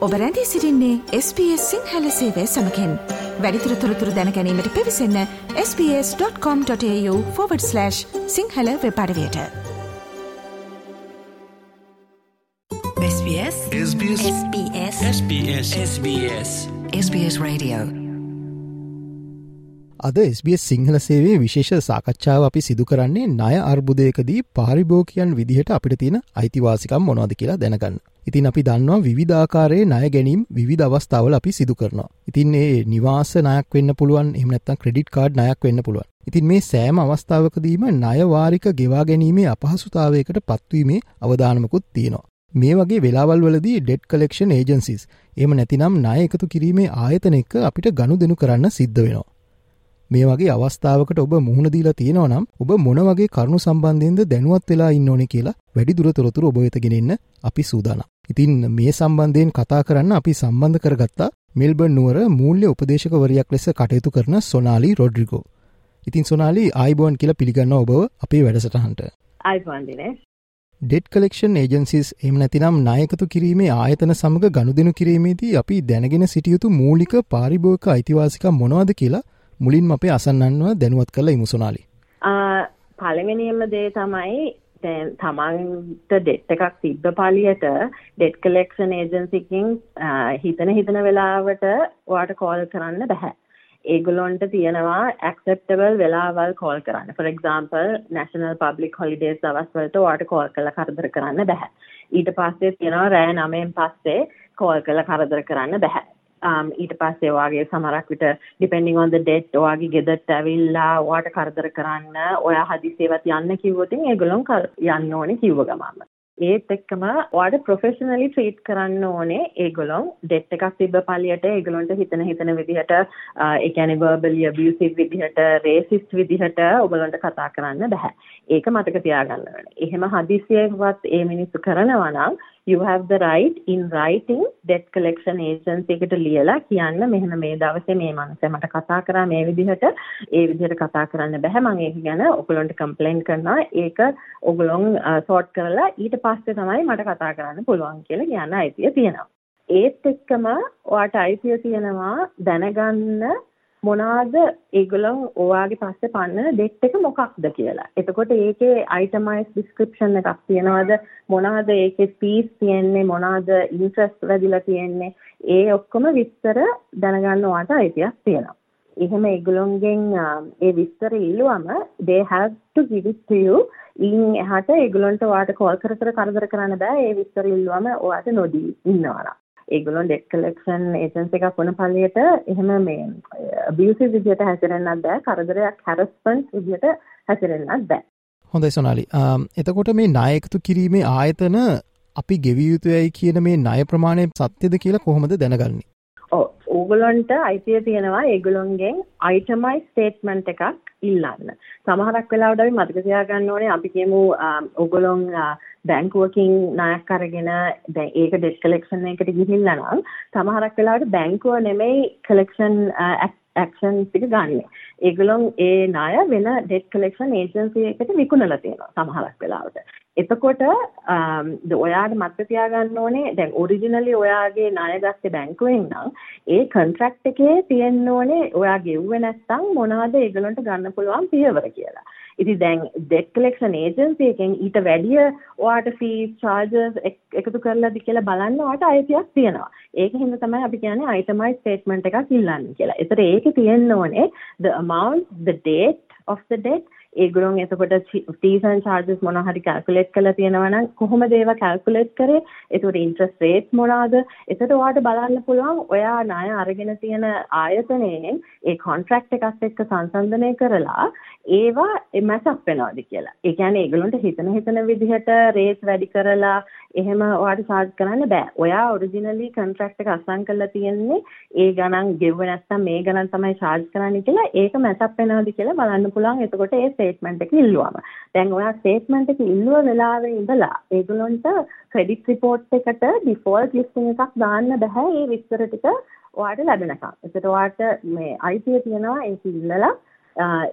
ඔබ රැඳී සිරින්නේ SBS සිංහල සේවය සමකෙන්. වැඩිතුර තොරතුර දැනැනීමට පිවිසන්න ps.com.ta/ Sinhala වෙපඩවයට SBS SBS SBS SBS SBS Radio අද SBS සිංහල සේවේ විශේෂ සාකච්ඡාව අපි සිදු කරන්නේ ණය අර්බුදයකදී පාරිභෝගිකයන් විදිහට අපිට තියෙන අයිතිවාසිකම් මොනවද කියලා දැනගන්න. ඉතින් අපි දන්නවා විවිධාකාරයේ ණය ගැනීම් විවිධ අවස්ථාවල අපි සිදු කරනවා. ඉතින් ඒ නිවාස ණයක් වෙන්න පුළුවන් එහෙම නැත්නම් ක්‍රෙඩිට් කාඩ් ණයක් වෙන්න පුළුවන්. ඉතින් මේ සෑම අවස්ථාවකදීම ණය වාරික ගෙවා ගැනීමේ අපහසුතාවයකට පත්වීමේ අවධානමකුත් තියෙනවා. මේ වගේ වෙලාවල් වලදී ඩෙට් කලෙක්ෂන් ඒජන්සිස් එම නැතිනම් ණය එකතු කිරීමේ ආයතන එක්ක අපිට ගනුදෙනු කරන්න සිද්ධ වෙනවා. මේ වගේ අවස්ථාවකට ඔබ මුහුණ දීලා තියෙනවා නම් ඔබ මොන වගේ කරුණු සම්බන්ධයෙන්ද දැනුවත් වෙලා ඉන්න ඕනේ කියලා වැඩි දුර තොරතුරු ඔබ වෙත ගෙනෙන්න අපි සූදානම්. ඉතින් මේ සම්බන්ධයෙන් කතා කරන්න අපි සම්බන්ධ කරගත්තා මෙල්බර්න් නුවර මූල්‍ය උපදේශකවරයක් ලෙස කටයුතු කරන සොනාලි රොඩ්රිගෝ. ඉතින් සොනාලි ආයිබෝන් කියලා පිළිගන්න ඔබ අපේ වැඩසටහන්ට. ආයිබෝන් දිනේෂ්. ඩෙට් කලෙක්ෂන් ඒජන්සිස් එම නැතිනම් නායකතු කිරීමේ ආයතන සමඟ ගනුදෙනු කිරීමේදී අපි දැනගෙන සිටියයුතු මූලික පාරිභෝක අයිතිවාසික මොනවද කියලා මුලින්ම අපේ අසන්නන්ව දැනුවත් කළ ඉමුසුනාලි. පළවෙනියම දේ තමයි දැන් තමන්ට ඩෙට් එකක් තිබ්බ පලියට ඩෙට් කලෙක්ෂන් ඒජන්සිකින් හිතන හිතන වෙලාවට ඔයාට කෝල් කරන්න බැහැ. ඒගොල්ලොන්ට තියෙනවා ඇක්සෙප්ටබල් වෙලාවල් කෝල් කරන්න. for example national public holidays දවස් වලට ඔයාට කෝල් කරලා කරදර කරන්න බැහැ. ඊට පස්සේ තියෙනවා රෑ 9න් පස්සේ කෝල් කරලා කරදර කරන්න බැහැ. Um, ඊට පස්සේ ඔයාගේ සමහරක් විට depending on the date ඔයාගේ ගෙදරට ඇවිල්ලා ඔයාට කරදර කරන්න ඔයා හදිසියේවත් යන්න කිව්වොත් ඒගොල්ලොන් යන්න ඕනේ කිව්ව ගමන්ම ඒත් එක්කම ඔයාට ප්‍රොෆෙෂනලි ට්‍රීට් කරන්න ඕනේ ඒගොල්ලොන් ඩෙට් එකක් තිබ්බ පළියට ඒගොල්ලොන්ට හිතන හිතන විදිහට ඒ කියන්නේ verbally abusive විදිහට racist විදිහට ඔයගොල්ලන්ට කතා කරන්න බෑ. ඒක මතක තියාගන්න ඕනේ. එහෙම හදිසියෙවත් ඒ මිනිස්සු කරනවා නම් you have the right in writing debt collection agency එකට ලියලා කියන්න මෙහෙම මේ දවසේ මේ මනුස්සයා මට කතා කරා මේ විදිහට. ඒ විදිහට කතා කරන්න බෑ මම ඒක ගැන ඔයගොල්ලන්ට කම්ප්ලේන්ට් කරනවා. ඒක ඔයගොල්ලොන් සෝට් කරලා ඊට පස්සේ තමයි මට කතා කරන්න පුළුවන් කියලා කියන්න අයිතිය තියෙනවා. ඒත් එක්කම ඔයාට අයිතිය තියෙනවා දැනගන්න මොනවාද ඒගොල්ලෝ ඔයාගේ පස්සේ පන්නන ඩෙට් එක මොකක්ද කියලා. එතකොට ඒකේ අයිටමයිස් ඩිස්ක්‍රිප්ෂන් එකක් තියනවාද මොනවාද ඒකේ ෆීස් තියෙන්නේ මොනවාද ඉන්ට්‍රස්ට් වැඩිලා තියෙන්නේ ඒ ඔක්කොම විස්තර දැනගන්න ඔයාට අයිතියක් තියෙනවා. එහෙම ඒගොල්ලොන්ගෙන් ඒ විස්තර ඉල්ලුවම they have to give it to you ඉන් එහාට ඒගොල්ලන්ට ඔයාට කෝල් කර කර කරදර කරන්න බෑ ඒ විස්තර ඉල්ලුවම ඔයාට නොදී ඉන්නවා. ඒගොල්ලොන් ඩෙට් කලෙක්ෂන් ඒජන්සි එකක් වුණ පළියට එහෙම මේ අබියුසිව් විදියට හැසිරෙන්නත් බෑ. කරදරයක් හැරස්පන්ට් විදියට හැසිරෙන්නත් බෑ. හොඳයි සොනාලි. එතකොට මේ නායකතු කිරීමේ ආයතන අපි ගෙවිය යුතුයයි කියන මේ ණය ප්‍රමාණය සත්‍යද කියලා කොහොමද දැනගන්නේ? ඕගොල්ලන්ට අයිතිය තියෙනවා ඒගොල්ලොන්ගෙන් අයිටමයිස් ස්ටේට්මන්ට් එකක් ඉල්ලන්න. සමහරක් වෙලාවට අපි මතක තියාගන්න ඕනේ අපි කියමු ඕගොල්ලොන් බැංකුවකින් ණයක් අරගෙන දැන් ඒක ඩෙට් කලෙක්ෂන් එකට ගිහිල්ලා නම් සමහරක් වෙලාවට බැංකුව නෙමෙයි කලෙක්ෂන් ඇක්ෂන් ටික ගන්නෙ. ඒගොල්ලොන් ඒ ණය වෙන ඩෙට් කලෙක්ෂන් ඒජන්සි එකට විකුණලා තියෙනවා සමහරක් වෙලාවට. එතකොට um, ඔයාට මතක තියාගන්න ඕනේ දැන් ඔරිජිනලි ඔයාගේ ණය ගත්තේ බැංකුවෙන් නම් ඒ කොන්ට්‍රැක්ට් එකේ තියෙන්න ඕනේ ඔයා ගෙව්වේ නැත්නම් මොනවද ඒගොල්ලන්ට ගන්න පුළුවන් පියවර කියලා. ඉතින් දැන් debt collection agency එකෙන් ඊට වැඩිය ඔයාට fees charges එකතු කරලාද කියලා බලන්න ඔයාට අයිතියක් තියෙනවා. ඒකෙන් තමයි අපි කියන්නේ itemized statement එකක් ඉල්ලන්න කියලා. ඒතර ඒකේ තියෙන්න ඕනේ the amount, the date of the debt ඒගොල්ලොන් එතකොට fees and charges මොනවා හරි calculate කරලා තියෙනවා නම් කොහොමද ඒවා calculate කරේ? ඒතකොට interest rate මොනවාද? එතකොට ඔයාලට බලන්න පුළුවන් ඔයා ණය අරගෙන තියෙන ආයතනයෙන් ඒ contract එකත් එක්ක සංසන්දනය කරලා ඒවා මැච් වෙනවද කියලා. ඒ කියන්නේ ඒගොල්ලන්ට හිතන හිතන විදිහට රේට් වැඩි කරලා එහෙම ඔයාලට charge කරන්න බෑ. ඔයා ඔරිජිනලි contract එක අසන් කරලා තියෙන්නේ ඒ ගණන් ගෙවුව නැත්නම් මේ ගණන් තමයි charge කරන්නේ කියලා ඒක මැච් වෙනවද කියලා බලන්න පුළුවන්. එතකොට ඒ ස්ටේට්මන්ට් එක ඉල්ලුවම. දැන් ඔයා ස්ටේට්මන්ට් එක ඉල්ලුව වෙලාවේ ඉඳලා ඒගොල්ලන්ට ක්‍රෙඩිට් රිපෝට් එකට ඩිෆෝල්ට් ලිස්ටිං එකක් දාන්න බෑ මේ විස්තර ටික ඔයාට ලැබෙනකම්. ඒකට ඔයාට මේ අයිතිය තියෙනවා ඒක ඉල්ලලා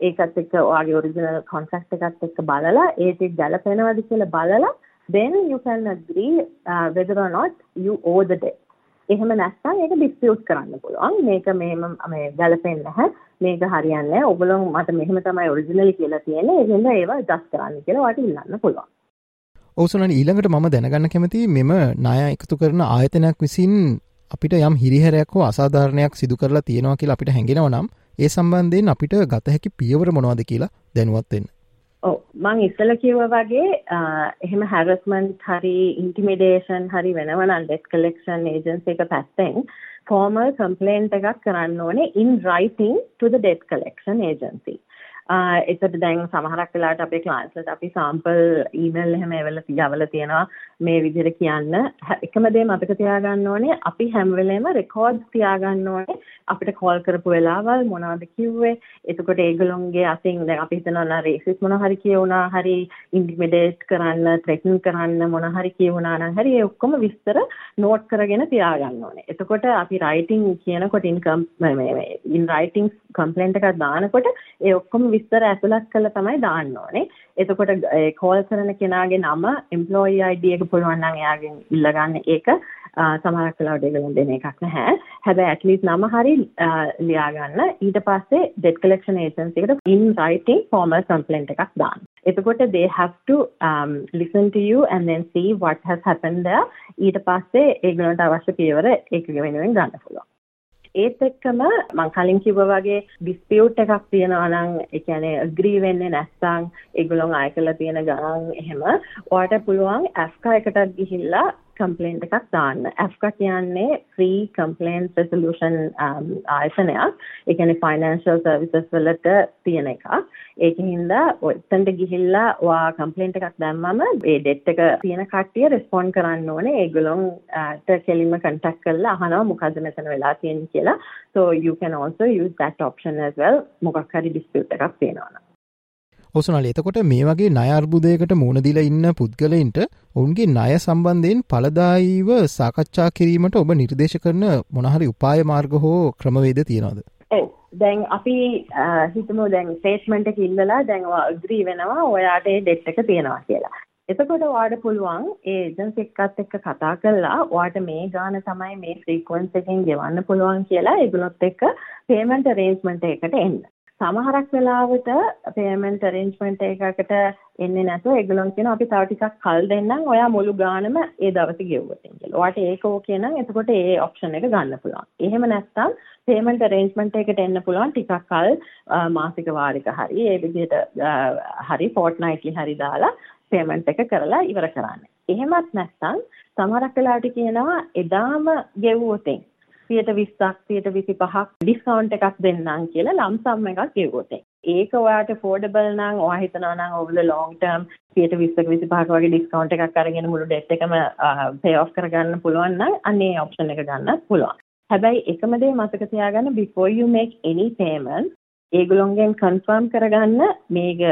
ඒකත් එක්ක ඔයාගේ ඔරිජිනල් කොන්ට්‍රැක්ට් එකත් එක්ක බලලා ඒ ටික ගැලපෙනවද කියලා බලලා then you can agree uh, whether or not you owe the debt. එහෙම නැත්නම් ඒක ඩිස්පියුට් කරන්න පුළුවන්. මේක මෙහෙම මේ ගැලපෙන්නේ නැහැ. මේක හරියන්නේ නැහැ. ඔයගොල්ලෝ මට මෙහෙම තමයි ඔරිජිනලි කියලා තියෙන්නේ. ඒ හින්දා ඒවා ඇඩ්ජස්ට් කරන්න කියලා ඔයාලට ඉල්ලන්න පුළුවන්. ඔවසුනන් ඊළඟට මම දැනගන්න කැමති මෙම ණය එකතු කරන ආයතනයක් විසින් අපිට යම් හිරිහැරයක් හෝ අසාධාරණයක් සිදු කරලා තියෙනවා කියලා අපිට හැඟෙනව නම් ඒ සම්බන්ධයෙන් අපිට ගත හැකි පියවර මොනවද කියලා දැනුවත්වෙන්න. ඔව් මං ඉස්සල කිව්ව වගේ එහෙම හැරස්මන්ට් හරි ඉන්ටිමිඩේෂන් හරි වෙනවනම් ඩෙට් කලෙක්ෂන් ඒජන්සි එක පැත්තෙන් ෆෝමල් කම්ප්ලේන්ට් එකක් කරන්න ඕනේ in writing to the debt collection agency. එතට දැන් සමහරක් වෙලාට අපේ ක්ලාන්ස්ලට අපි සාම්පල් ඊමේල් එහෙම එවල තියවල තියෙනවා මේ විදිහට කියන්න. එකම දේ මතක තියාගන්න ඕනේ අපි හැම වෙලේම රෙකෝඩ්ස් තියාගන්න ඕනේ. අපිට කෝල් කරපු වෙලාවල් මොනවද කිව්වේ? එතකොට ඒගොල්ලොන්ගේ අතින් දැන් අපි හිතනවා නම් රේසිස් මොන හරි කියුණා හරි ඉන්ටිමිඩේට් කරන්න ත්‍රෙටන් කරන්න මොන හරි කියුණා නම් හරි ඒ ඔක්කොම විස්තර නෝට් කරගෙන තියාගන්න ඕනේ. එතකොට අපි රයිටින් කියනකොට ඉන්කම් මේ ඉන් රයිටින් කම්ප්ලේන්ට් එකක් දානකොට ඒ ඔක්කොම විස්තර ඇතුළත් කරලා තමයි දාන්න ඕනේ. එතකොට කෝල් කරන කෙනාගේ නම, එම්ප්ලොයි ID එක පුළුවන් නම් එයාගෙන් ඉල්ලගන්න ඒක සමහරක් වෙලාවට ඒගොල්ලෝ දෙන එකක් නැහැ. හැබැයි at least නම හරි ලියා ගන්න. ඊට පස්සේ debt collection agency එකට in writing formal complaint එකක් දාන්න. එතකොට they have to um, listen to you and then see what has happened there. ඊට පස්සේ ඒගොල්ලන්ට අවශ්‍ය පියවර ඒක වෙනුවෙන් ගන්න පුළුවන්. ඒත් එක්කම මං කලින් කිව්වා වගේ ඩිස්පියුට් එකක් තියෙනවා නම් ඒ කියන්නේ ඇග්‍රී වෙන්නේ නැත්නම් ඒගොල්ලෝ ආය කරලා තියෙන ගණන් එහෙම. ඔයාලට පුළුවන් ඇෆ්කා එකටත් ගිහිල්ලා කම්ප්ලේන්ට් එකක් දාන්න. ඇෆ්කා කියන්නේ free complaint resolution um, ආයතනයක්. ඒ කියන්නේ financial services වලට තියෙන එකක්. ඒකින්ද ඔතනට ගිහිල්ලා ඔයා කම්ප්ලේන්ට් එකක් දැම්මම ඒ ඩෙට් එක තියෙන කට්ටිය රෙස්පොන්ඩ් කරන්න ඕනේ. ඒගොල්ලොන්ට uh, කෙලින්ම කන්ටැක්ට් කරලා අහනවා මොකද්ද මෙතන වෙලා තියෙන්නේ කියලා. So you can also use that option as well. මොකක් හරි dispute එකක් තියෙනවා නම්. ඔසුනල එතකොට මේ වගේ ණය අර්බුදයකට මුහුණදිලා ඉන්න පුද්ගලයින්ට ඔවුන්ගේ ණය සම්බන්ධයෙන් ඵලදායීව සාකච්ඡා කිරීමට ඔබ නිර්දේශ කරන මොනහරි උපාය මාර්ග හෝ ක්‍රමවේද තියෙනවද? ඔව් දැන් අපි හිතමු දැන් ස්ටේට්මන්ට් එක ඉල්ලලා දැන් ඔයා ඇග්‍රී වෙනවා ඔයාට ඒ ඩෙට් එක තියෙනවා කියලා. එතකොට ඔයාට පුළුවන් ඒ ඒජන්සි එක්කත් එක්ක කතා කරලා ඔයාට මේ ගාන තමයි මේ ෆ්‍රීකවන්ස් එකෙන් ගෙවන්න පුළුවන් කියලා ඒගොල්ලොත් එක්ක පේමන්ට් අරේන්ජ්මන්ට් එකට එන්න. සමහරක් වෙලාවට පේමන්ට් අරේන්ජ්මන්ට් එකකට එන්නේ නැතුව ඒගොල්ලෝ කියනවා අපි තව ටිකක් කල් දෙන්නම් ඔයා මුළු ගානම ඒ දවසේ ගෙවුවොත් කියලා. ඔයාට ඒක ඕකේ නම් එතකොට ඒ ඔප්ෂන් එක ගන්න පුළුවන්. එහෙම නැත්නම් පේමන්ට් අරේන්ජ්මන්ට් එකට එන්න පුළුවන් ටිකක් කල් මාසික වාරික හරි ඒ විදිහට හරි ෆෝර්ට්නයිට්ලි හරි දාලා පේමන්ට් එක කරලා ඉවර කරන්න. එහෙමත් නැත්නම් සමහරක් වෙලාවට කියනවා එදාම ගෙවුවොත් සියට විස්සක් සියට විසි පහක් ඩිස්කවන්් එකක් දෙන්නම් කියලා ලම්සම් එකක් කිව්වොත්. ඒක ඔයාට ෆෝඩබල් නම් ඔයා හිතනවා නම් ඔවල ලොං ටර්ම් සියට විස්සක විසි පහක වගේ ඩිස්කවන්් එකක් අරගෙන මුළු ඩෙට් එකම පේ ඔෆ් කරගන්න පුළුවන් නම් අන්නේ ඔප්ෂන් එක ගන්න පුළුවන්. හැබැයි එකම දේ මතක තියාගන්න before you make any payment ඒගොල්ලොන්ගෙන් කන්ෆර්ම් කරගන්න මේක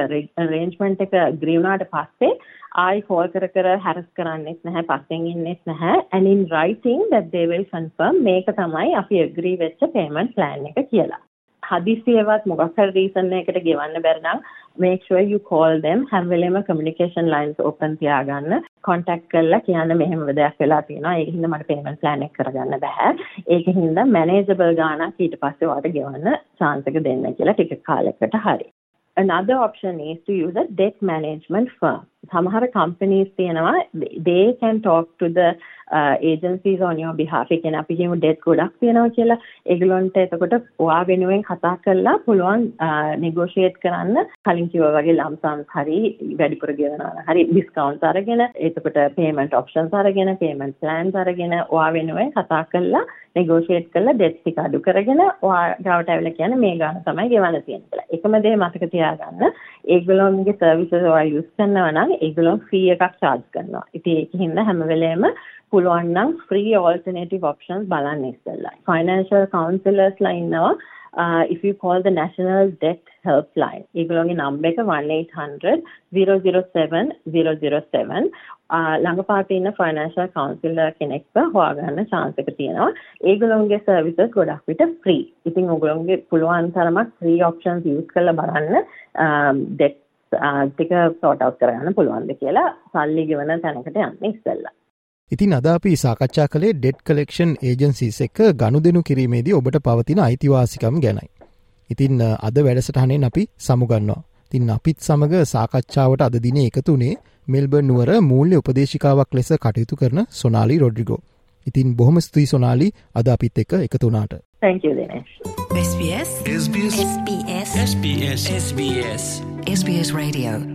රේන්ජ්මන්ට් එක ග්‍රී වුණාට පස්සේ ආයි කෝල් කර කර හැරස් කරන්නෙත් නැහැ පස්සෙන් ඉන්නෙත් නැහැ and in writing that they will confirm මේක තමයි අපි agree වෙච්ච payment plan එක කියලා. හදිසියවත් මොකක් හරි රීසන් එකකට ගෙවන්න බැරි නම් make sure you call them. හැම වෙලේම communication lines open තියාගන්න. contact කරලා කියන්න මෙහෙම දෙයක් වෙලා තියෙනවා. ඒක හින්දා මට payment plan එක කරගන්න බෑ. ඒක හින්දා manageable ගාණක් ඊට පස්සේ ඔයාලට ගෙවන්න chance එක දෙන්න කියලා ටික කාලයකට හරි. Another option is to use a debt management firm. සමහර companies තියෙනවා they can talk to the uh, agencies on your behalf. ඒ කියන්නේ අපි කියමු debt ගොඩක් තියෙනවා කියලා. ඒගොල්ලන්ට එතකොට ඔයා වෙනුවෙන් කතා කරලා පුළුවන් uh, negotiate කරන්න කලින් කිව්වා වගේ lump sums හරි වැඩිපුර ගෙවනවා. හරි discounts අරගෙන එතකොට payment options අරගෙන payment plans අරගෙන ඔයා වෙනුවෙන් කතා කරලා negotiate කරලා debt ටික අඩු කරගෙන ඔයා ගාවට ඇවිල්ලා කියන්නේ මේ ගාන තමයි ගෙවන්න තියෙන්නේ කියලා. එකම දේ මතක තියාගන්න ඒගොල්ලන්ගේ services ඔයා use කරනවා නම් ඒගොල්ලෝ ෆී එකක් charge කරනවා. ඉතින් ඒකින්ද හැම වෙලේම පුළුවන් නම් free alternative options බලන්න ඉස්සෙල්ලා. financial counselors ලා ඉන්නවා. Uh, if you call the National Debt Helpline, ඒගොල්ලෝගේ නම්බර් එක 1800 007 007 ළඟපාත ඉන්න ෆයිනෑන්ෂල් කවුන්සිලර් කෙනෙක්ව හොයාගන්න chance එක තියෙනවා. ඒගොල්ලෝගේ services ගොඩක් විට free. ඉතින් ඔයගොල්ලෝගේ පුළුවන් තරමක් free options use කරලා බලන්න um, debt uh, ටික සෝට් අවුට් කරගන්න පුළුවන්ද කියලා සල්ලි ගෙවන තැනකට යන්න ඉස්සෙල්ලා. ඉතින් අද අපි සාකච්ඡා කළේ ඩෙඩ් කලෙක්ෂන් ඒජන්සිස් එක ගණු දෙනු කිරීමේදී ඔබට පවතින අයිතිවාසිකම් ගැනයි. ඉතින් අද වැඩසටහනෙන් අපි සමුගන්නවා. තින් අපිත් සමඟ සාකච්ඡාවට අද දින එකතුනේ මෙල්බර් නුවර මූල්‍ය උපදේශිකාවක් ලෙස කටයුතු කරන සොනාලි රොඩ්රිගෝ. ඉතින් බොහොම ස්තුයි සොනාලි අද අපිත් එක එකතුනාට. thank you Dinesh. SBS. SBS. SBS. SBS. SBS. SBS Radio